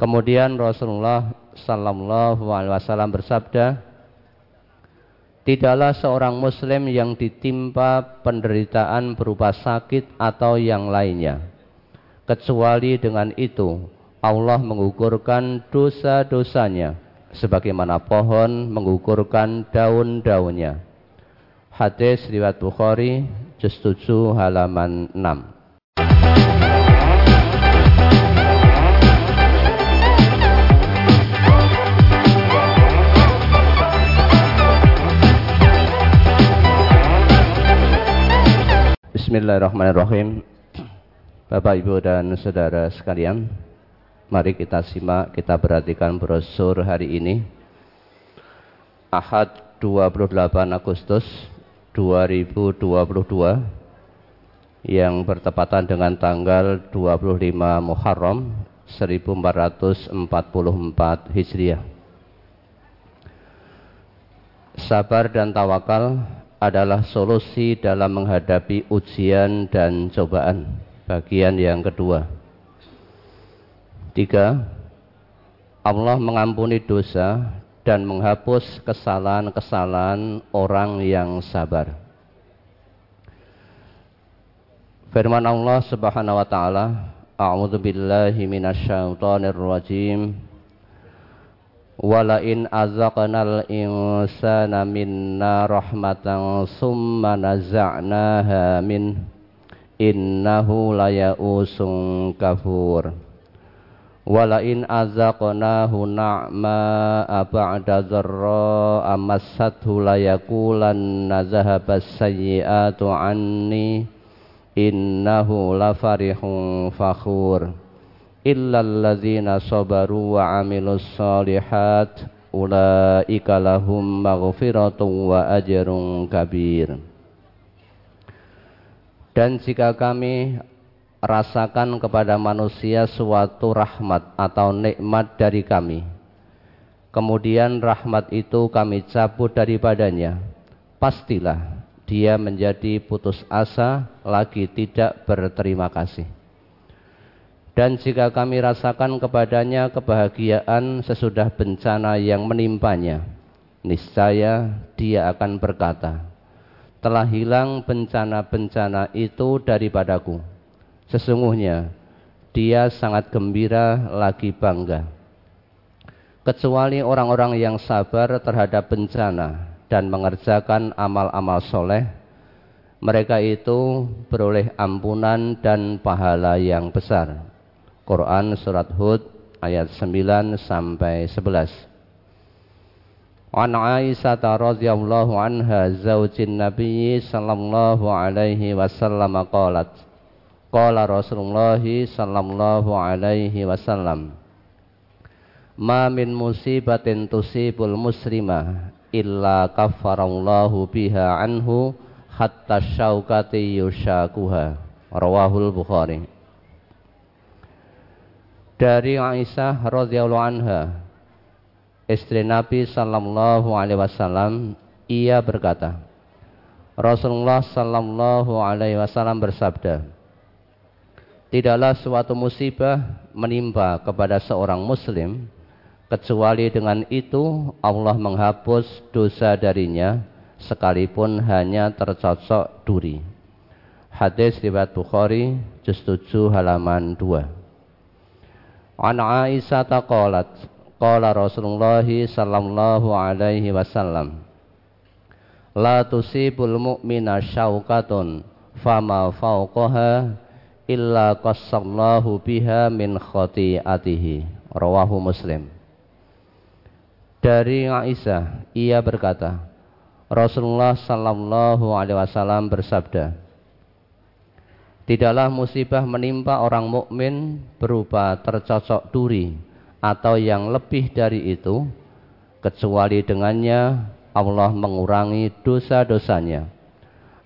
Kemudian Rasulullah sallallahu alaihi wasallam bersabda, Tidaklah seorang muslim yang ditimpa penderitaan berupa sakit atau yang lainnya. Kecuali dengan itu Allah mengukurkan dosa-dosanya sebagaimana pohon mengukurkan daun-daunnya. Hadis riwayat Bukhari juz 7 halaman 6. Bismillahirrahmanirrahim. Bapak Ibu dan Saudara sekalian Mari kita simak, kita perhatikan brosur hari ini. Ahad 28 Agustus 2022 Yang bertepatan dengan tanggal 25 Muharram 1444 Hijriah. Sabar dan tawakal adalah solusi dalam menghadapi ujian dan cobaan. Bagian yang kedua. Tiga, Allah mengampuni dosa dan menghapus kesalahan-kesalahan orang yang sabar. Firman Allah Subhanahu wa taala, A'udzu walain azaqnal insana minna rahmatan summa naza'naha min innahu layausun kafur walain azaqnahu na'ma ba'da dharra amassathu layakulan nazahabas sayyi'atu anni innahu lafarihun fakhur illalladzina sabaru wa amilus salihat ulaika lahum maghfiratun wa ajrun kabir. Dan jika kami rasakan kepada manusia suatu rahmat atau nikmat dari kami kemudian rahmat itu kami cabut daripadanya pastilah dia menjadi putus asa lagi tidak berterima kasih dan jika kami rasakan kepadanya kebahagiaan sesudah bencana yang menimpanya, niscaya dia akan berkata, telah hilang bencana-bencana itu daripadaku. Sesungguhnya dia sangat gembira lagi bangga. Kecuali orang-orang yang sabar terhadap bencana dan mengerjakan amal-amal soleh, mereka itu beroleh ampunan dan pahala yang besar. Quran surat Hud ayat 9 sampai 11. An Aisyah radhiyallahu anha zaujin Nabi sallallahu alaihi wasallam qalat Qala Rasulullah sallallahu alaihi wasallam Ma min musibatin tusibul muslimah illa kaffarallahu biha anhu hatta syaukati yushakuha rawahul Bukhari dari Aisyah radhiyallahu anha istri Nabi sallallahu alaihi wasallam ia berkata Rasulullah sallallahu alaihi wasallam bersabda Tidaklah suatu musibah menimpa kepada seorang muslim kecuali dengan itu Allah menghapus dosa darinya sekalipun hanya tercocok duri. Hadis riwayat Bukhari juz 7 halaman 2. An Aisyah qalat qala Rasulullah sallallahu alaihi wasallam La tusibul mu'mina syaukatun fama fauqaha illa qassallahu biha min khati'atihi. Rawahu Muslim. Dari Aisyah ia berkata Rasulullah sallallahu alaihi wasallam bersabda Tidaklah musibah menimpa orang mukmin berupa tercocok duri atau yang lebih dari itu kecuali dengannya Allah mengurangi dosa-dosanya.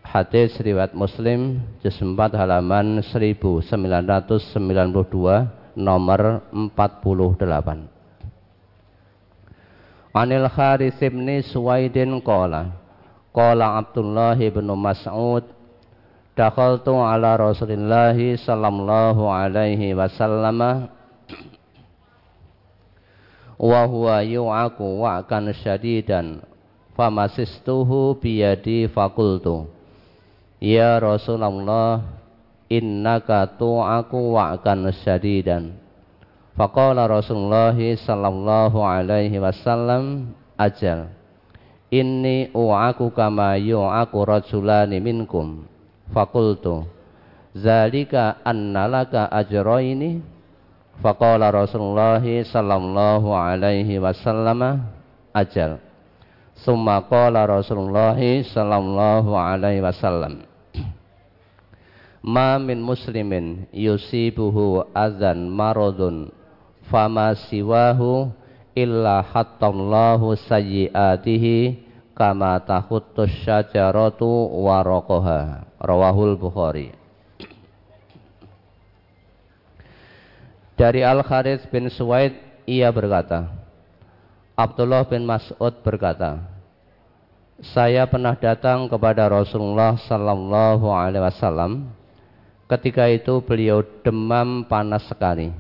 Hadis riwayat Muslim juz 4 halaman 1992 nomor 48. Anil Haris bin Suwaidin qala qala Abdullah bin Mas'ud dakhaltu ala Rasulillah sallallahu alaihi wasallam. Wa huwa yu'aku wa'kan syadidan famasistuhu biyadi fakultu. Ya Rasulullah innaka tu'aku wa'kan syadidan. Faqala Rasulullah sallallahu alaihi wasallam ajal inni u'aku kama yu'aku rajulani minkum fakultu. Zalika annalaka ajraini faqala Rasulullah sallallahu alaihi wasallam ajal. Summa qala Rasulullah sallallahu alaihi wasallam. Ma min muslimin yusibuhu azan maradun fama siwahu illa hattallahu sayyiatihi kama tahuttus syajaratu waraqaha rawahul bukhari. Dari Al Kharith bin Suwaid ia berkata Abdullah bin Mas'ud berkata saya pernah datang kepada Rasulullah sallallahu alaihi wasallam. Ketika itu beliau demam panas sekali.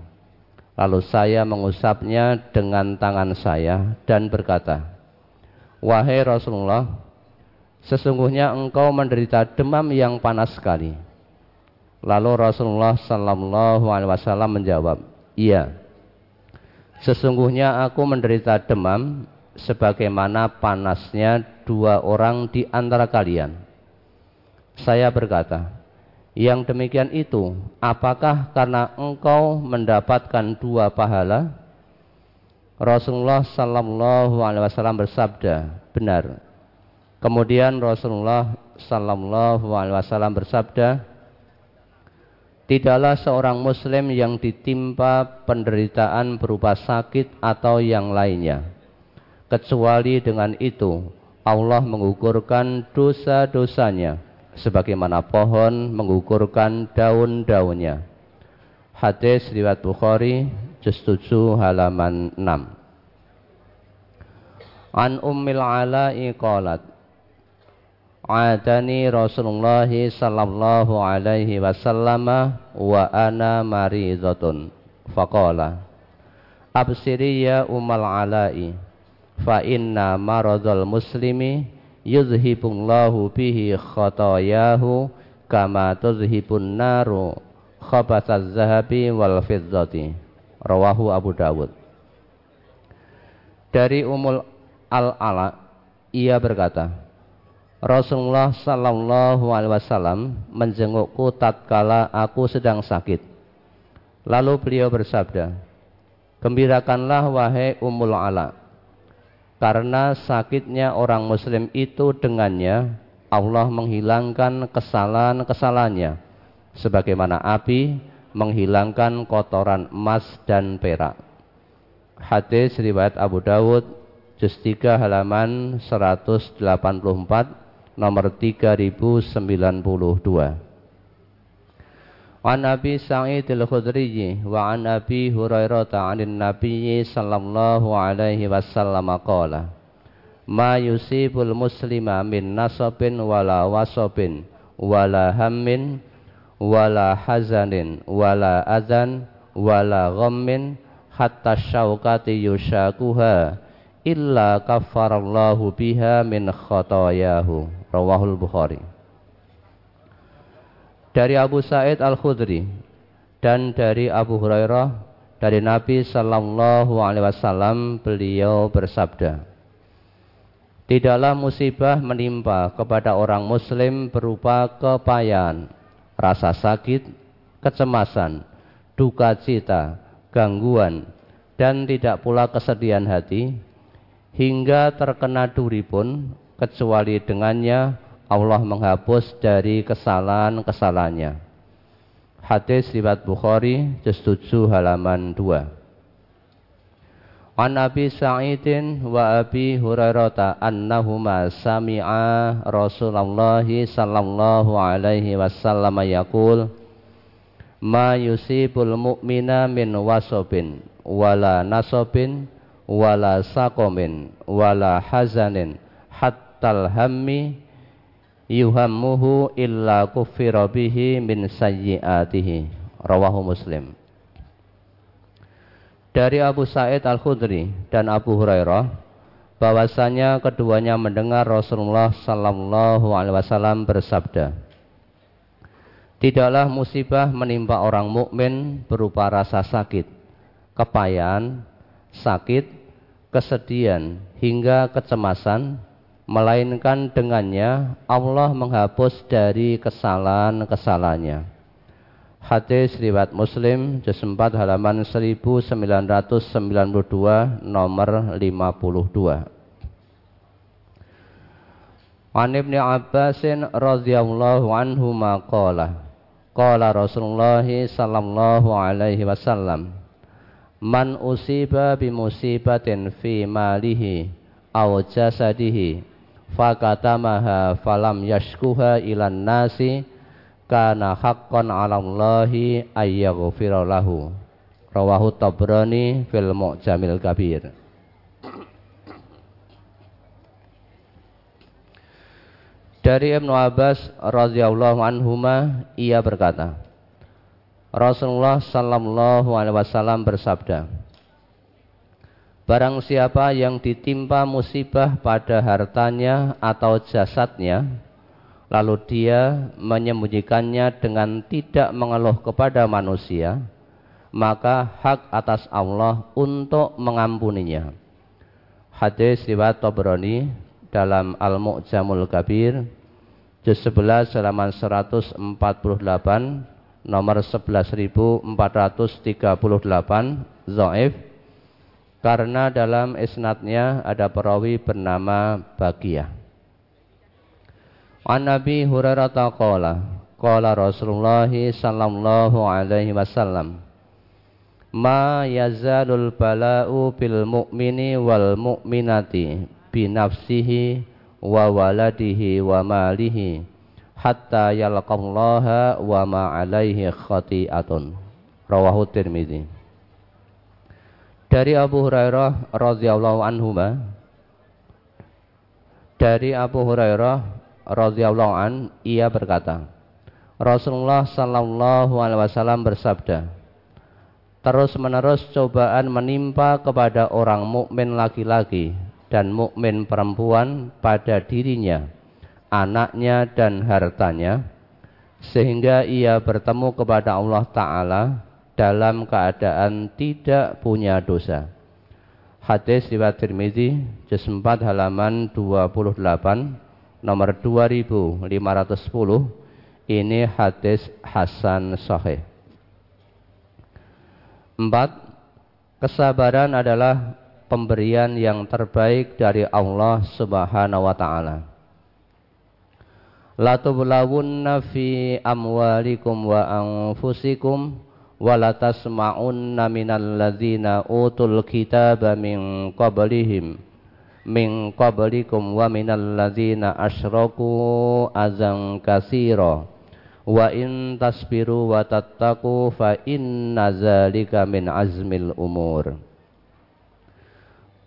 Lalu saya mengusapnya dengan tangan saya dan berkata Wahai Rasulullah, sesungguhnya engkau menderita demam yang panas sekali. Lalu Rasulullah Sallallahu Alaihi Wasallam menjawab, Iya. Sesungguhnya aku menderita demam sebagaimana panasnya dua orang di antara kalian. Saya berkata, yang demikian itu, apakah karena engkau mendapatkan dua pahala? Rasulullah Sallallahu Alaihi Wasallam bersabda, benar. Kemudian Rasulullah Sallallahu Alaihi Wasallam bersabda, tidaklah seorang Muslim yang ditimpa penderitaan berupa sakit atau yang lainnya, kecuali dengan itu Allah mengukurkan dosa-dosanya, sebagaimana pohon mengukurkan daun-daunnya. Hadis riwayat Bukhari juz 7 halaman 6. An Ummil Ala'i qalat Adani Rasulullah sallallahu alaihi wasallam wa ana maridhatun faqala Absiri ya Ummal Ala'i fa inna maradul muslimi yuzhibullahu bihi khatayahu kama tuzhibun naru khabatsaz zahabi wal fiddati Rawahu Abu Dawud. Dari Umul Al-Ala ia berkata, Rasulullah sallallahu alaihi wasallam menjengukku tatkala aku sedang sakit. Lalu beliau bersabda, "Gembirakanlah wahai Ummul Ala, karena sakitnya orang muslim itu dengannya Allah menghilangkan kesalahan-kesalahannya sebagaimana api menghilangkan kotoran emas dan perak. Hadis riwayat Abu Dawud juz 3 halaman 184 nomor 3092. An Nabi Sa'id al-Khudri wa an Hurairah 'anil Nabi sallallahu alaihi wasallam qala Ma yusibul muslima min nasabin wala wasabin wala hammin wala hazanin wala azan wala ghammin hatta syaukati yushakuha illa kafarallahu biha min khotoyahu rawahul Bukhari. Dari Abu Sa'id Al-Khudri dan dari Abu Hurairah dari Nabi sallallahu alaihi wasallam beliau bersabda Tidaklah musibah menimpa kepada orang muslim berupa kepayahan rasa sakit, kecemasan, duka cita, gangguan, dan tidak pula kesedihan hati, hingga terkena duri pun, kecuali dengannya Allah menghapus dari kesalahan-kesalahannya. Hadis riwayat Bukhari juz 7 halaman 2. An Abi Sa'idin wa Abi Hurairah annahuma sami'a Rasulullah sallallahu alaihi wasallam yaqul Ma yusibul mu'mina min wasabin wala nasabin wala saqamin wala hazanin hattal hammi yuhammuhu illa kuffira bihi min sayyiatihi. Rawahu muslim dari Abu Sa'id Al-Khudri dan Abu Hurairah bahwasanya keduanya mendengar Rasulullah sallallahu alaihi wasallam bersabda Tidaklah musibah menimpa orang mukmin berupa rasa sakit, kepayahan, sakit, kesedihan hingga kecemasan melainkan dengannya Allah menghapus dari kesalahan-kesalahannya. Hadis riwayat Muslim juz 4 halaman 1992 nomor 52. An Ibnu Abbas radhiyallahu anhu maqala Qala Rasulullah sallallahu alaihi wasallam Man usiba bi musibatin fi malihi aw jasadihi fakatamaha falam yashkuha ilan nasi kana haqqan 'ala Allahi ayyaghfira lahu. Rawahu Tabrani fil Mu'jamil Kabir. Dari Ibnu Abbas radhiyallahu anhuma ia berkata Rasulullah sallallahu alaihi wasallam bersabda Barang siapa yang ditimpa musibah pada hartanya atau jasadnya, lalu dia menyembunyikannya dengan tidak mengeluh kepada manusia, maka hak atas Allah untuk mengampuninya. Hadis riwayat Tabrani dalam Al-Mu'jamul Kabir, juz 11 halaman 148, nomor 11438, Zo'if, karena dalam isnadnya ada perawi bernama Bagiyah. An Nabi Hurairah qala qala Rasulullah sallallahu alaihi wasallam Ma yazalul bala'u bil mu'mini wal mu'minati bi nafsihi wa waladihi wa malihi hatta yalqallaha wa ma alaihi khati'atun. Rawahu Tirmizi. Dari Abu Hurairah radhiyallahu anhu dari Abu Hurairah radhiyallahu an ia berkata Rasulullah sallallahu alaihi wasallam bersabda Terus menerus cobaan menimpa kepada orang mukmin laki-laki dan mukmin perempuan pada dirinya, anaknya dan hartanya sehingga ia bertemu kepada Allah taala dalam keadaan tidak punya dosa. Hadis riwayat Tirmizi juz 4 halaman 28 nomor 2510 ini hadis hasan sahih. 4. Kesabaran adalah pemberian yang terbaik dari Allah Subhanahu wa taala. La tublawunna fi amwalikum wa anfusikum wala tasma'unna minal ladzina utul kitaba min qablihim min qablikum wa minal ladzina asyraku azan kasira wa in tasbiru wa tattaqu fa inna zalika min azmil umur.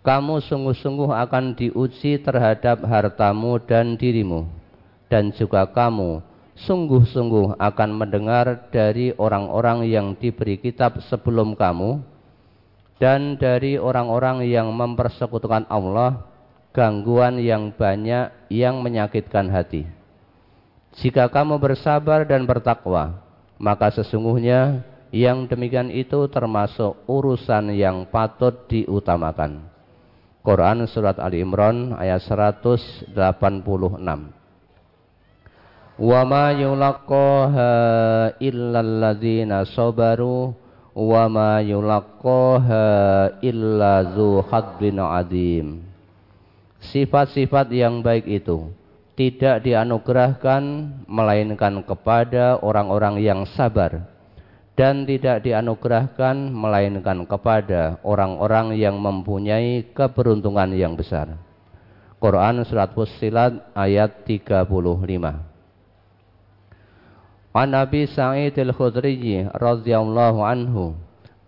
Kamu sungguh-sungguh akan diuji terhadap hartamu dan dirimu. Dan juga kamu sungguh-sungguh akan mendengar dari orang-orang yang diberi kitab sebelum kamu dan dari orang-orang yang mempersekutukan Allah gangguan yang banyak yang menyakitkan hati. Jika kamu bersabar dan bertakwa, maka sesungguhnya yang demikian itu termasuk urusan yang patut diutamakan. Quran Surat Ali Imran ayat 186 wa ma illa alladzina sabaru wa ma illa zu haddin azim sifat-sifat yang baik itu tidak dianugerahkan melainkan kepada orang-orang yang sabar dan tidak dianugerahkan melainkan kepada orang-orang yang mempunyai keberuntungan yang besar. Quran surat Fussilat ayat 35. An Nabi Sa'id al-Khudri radhiyallahu anhu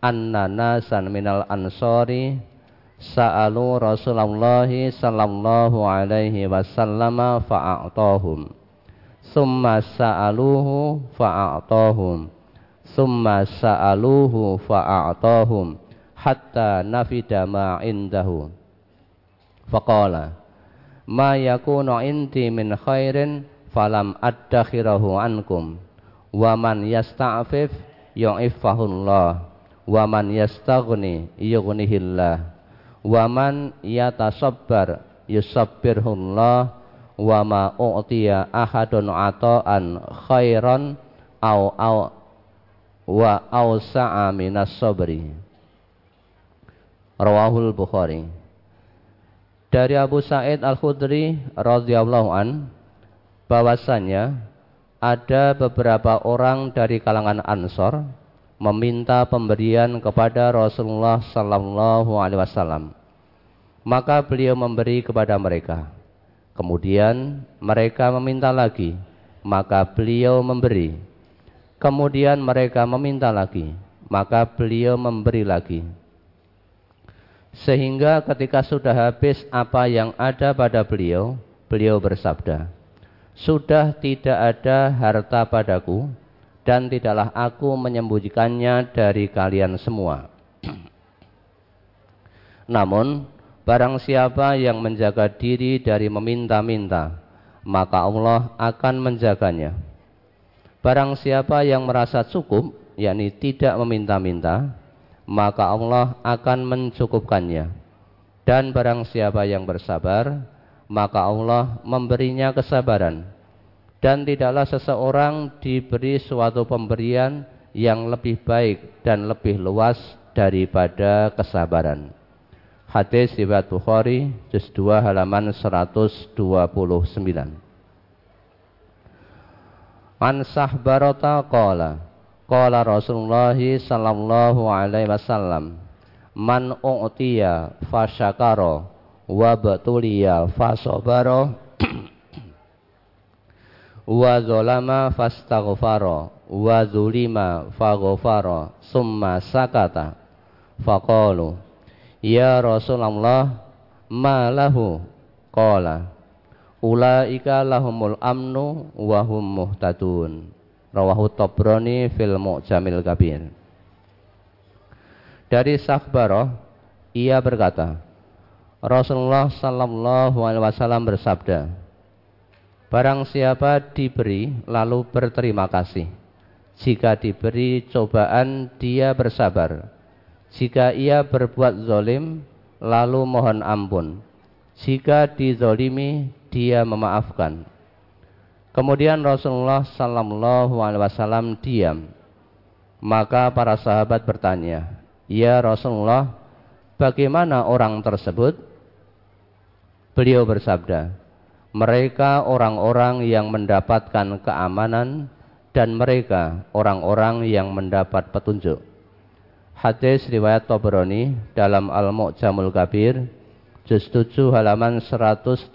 anna nasan minal ansari sa'alu Rasulullah sallallahu alaihi wasallam fa'atahum. Summa sa'aluhu fa'atahum. Summa sa'aluhu fa'atahum hatta nafida ma indahu. Faqala ma yakunu inti min khairin falam addakhirahu ankum wa man yasta'fif yu'ifahullah wa man yastaghni yughnihillah. Wa man yatasabbar yusabbirhullah. Wa ma u'tiya ahadun ata'an khairan au au wa awsa'a minas sabri. Rawahul Bukhari. Dari Abu Sa'id Al-Khudri radhiyallahu an bahwasanya ada beberapa orang dari kalangan Ansor meminta pemberian kepada Rasulullah sallallahu alaihi wasallam. Maka beliau memberi kepada mereka. Kemudian mereka meminta lagi, maka beliau memberi. Kemudian mereka meminta lagi, maka beliau memberi lagi. Sehingga ketika sudah habis apa yang ada pada beliau, beliau bersabda, Sudah tidak ada harta padaku, dan tidaklah aku menyembunyikannya dari kalian semua. Namun, barang siapa yang menjaga diri dari meminta-minta, maka Allah akan menjaganya. Barang siapa yang merasa cukup, yakni tidak meminta-minta, maka Allah akan mencukupkannya. Dan barang siapa yang bersabar, maka Allah memberinya kesabaran. Dan tidaklah seseorang diberi suatu pemberian yang lebih baik dan lebih luas daripada kesabaran. Hadis riwayat Bukhari juz 2 halaman 129. An Sahbarata qala Qala Rasulullah sallallahu alaihi wasallam Man u'tiya fasyakara wa batuliya fasabara wa zalama fastaghfara wa zulima faghfara summa sakata. Faqalu ya Rasulullah ma lahu? Qala ulaika lahumul amnu wa hum muhtadun. Rawahu Tabrani fil Mu'jamil Kabir. Dari Sakhbarah, ia berkata, Rasulullah sallallahu alaihi wasallam bersabda, Barang siapa diberi lalu berterima kasih. Jika diberi cobaan dia bersabar. Jika ia berbuat zolim lalu mohon ampun. Jika dizolimi dia memaafkan. Kemudian Rasulullah Sallallahu Alaihi Wasallam diam. Maka para sahabat bertanya, Ya Rasulullah, bagaimana orang tersebut? Beliau bersabda, mereka orang-orang yang mendapatkan keamanan dan mereka orang-orang yang mendapat petunjuk. Hadis riwayat Tobroni dalam Al-Mu'jamul Kabir, juz 7 halaman 138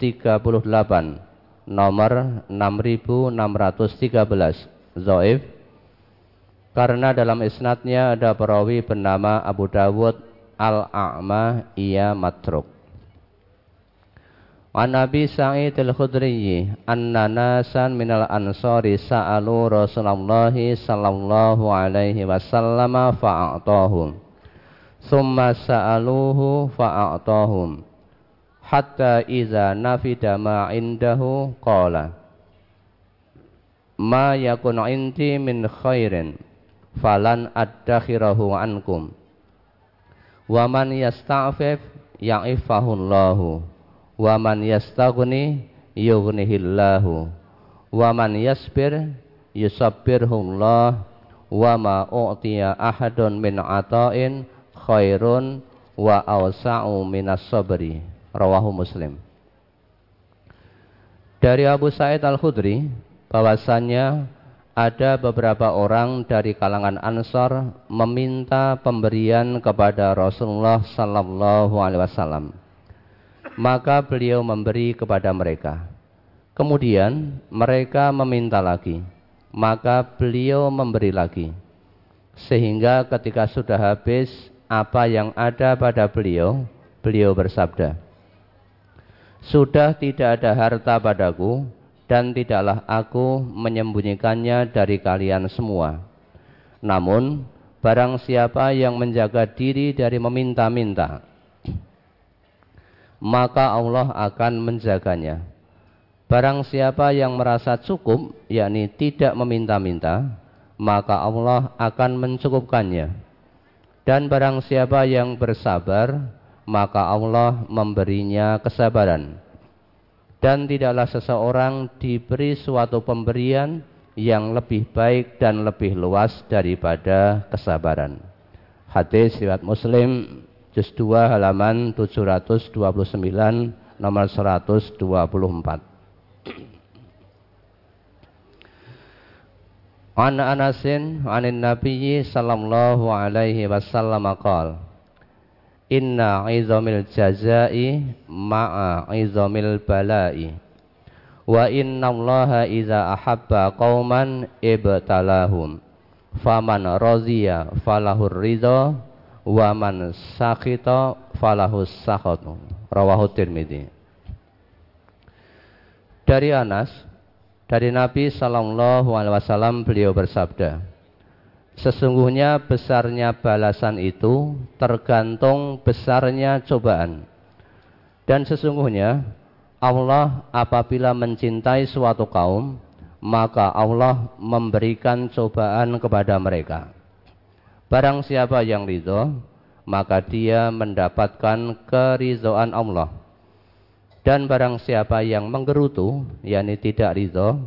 nomor 6613 Zoif. Karena dalam isnadnya ada perawi bernama Abu Dawud Al-A'ma ia matruk An Nabi Sa'id Al-Khudri anna nasan minal ansari sa'alu Rasulullah sallallahu alaihi wasallam fa'atahum. Summa sa'aluhu fa'atahum. Hatta iza nafida ma indahu qala ma yakun inti min khairin falan addakhirahu ankum. Wa man yasta'fif ya'ifahullahu wa man yastaghni yughnihillahu wa man yasbir yusabbirhullah wa ma u'tiya ahadun min ata'in khairun wa awsa'u minas sabri rawahu Muslim. Dari Abu Sa'id Al-Khudri bahwasannya ada beberapa orang dari kalangan Ansor meminta pemberian kepada Rasulullah sallallahu alaihi wasallam. Maka beliau memberi kepada mereka. Kemudian mereka meminta lagi, maka beliau memberi lagi. Sehingga ketika sudah habis apa yang ada pada beliau, beliau bersabda, sudah tidak ada harta padaku, dan tidaklah aku menyembunyikannya dari kalian semua. Namun, Barang siapa yang menjaga diri dari meminta-minta, maka Allah akan menjaganya. Barang siapa yang merasa cukup, yakni tidak meminta-minta, maka Allah akan mencukupkannya. Dan barang siapa yang bersabar, maka Allah memberinya kesabaran. Dan tidaklah seseorang diberi suatu pemberian yang lebih baik dan lebih luas daripada kesabaran. Hadis riwayat Muslim juz 2 halaman 729 nomor 124. An Anasin anin Nabiyyi sallallahu alaihi wasallam qala Inna izamil jazai ma'a izamil balai Wa inna allaha iza ahabba qauman ibtalahum Faman radhiya falahur ridha Wa man sakhita falahus sakhatu Rawahu Tirmidzi Dari Anas dari Nabi Sallallahu Alaihi Wasallam beliau bersabda, sesungguhnya besarnya balasan itu tergantung besarnya cobaan. Dan sesungguhnya Allah apabila mencintai suatu kaum, maka Allah memberikan cobaan kepada mereka. Barang siapa yang ridho, maka dia mendapatkan kerizoan Allah dan barang siapa yang menggerutu, yakni tidak ridho,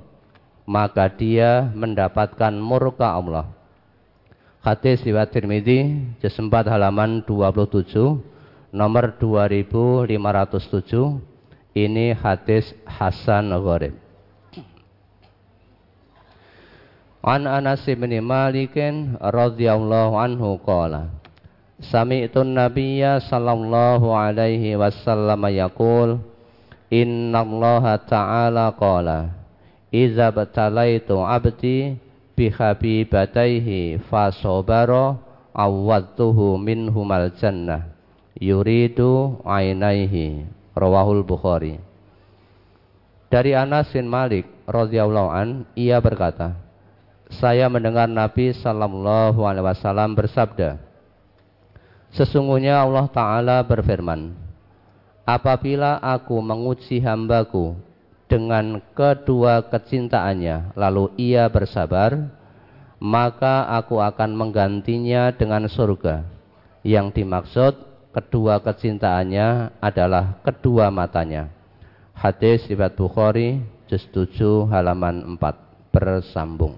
maka dia mendapatkan murka Allah. Hadis riwayat Tirmidzi, juz 4 halaman 27, nomor 2507. Ini hadis Hasan Gharib. An Anas bin Malik radhiyallahu anhu qala Sami'tu an-nabiyya sallallahu alaihi wasallam yaqul Inna Allah Ta'ala qala Iza batalaitu abdi bihabibataihi fasobaro awwadtuhu minhumal jannah yuridu ainaihi rawahul Bukhari. Dari Anas bin Malik radhiyallahu an ia berkata saya mendengar Nabi sallallahu alaihi wasallam bersabda Sesungguhnya Allah taala berfirman apabila aku menguji hambaku dengan kedua kecintaannya, lalu ia bersabar, maka aku akan menggantinya dengan surga. Yang dimaksud kedua kecintaannya adalah kedua matanya. Hadis riwayat Bukhari juz 7 halaman 4 bersambung.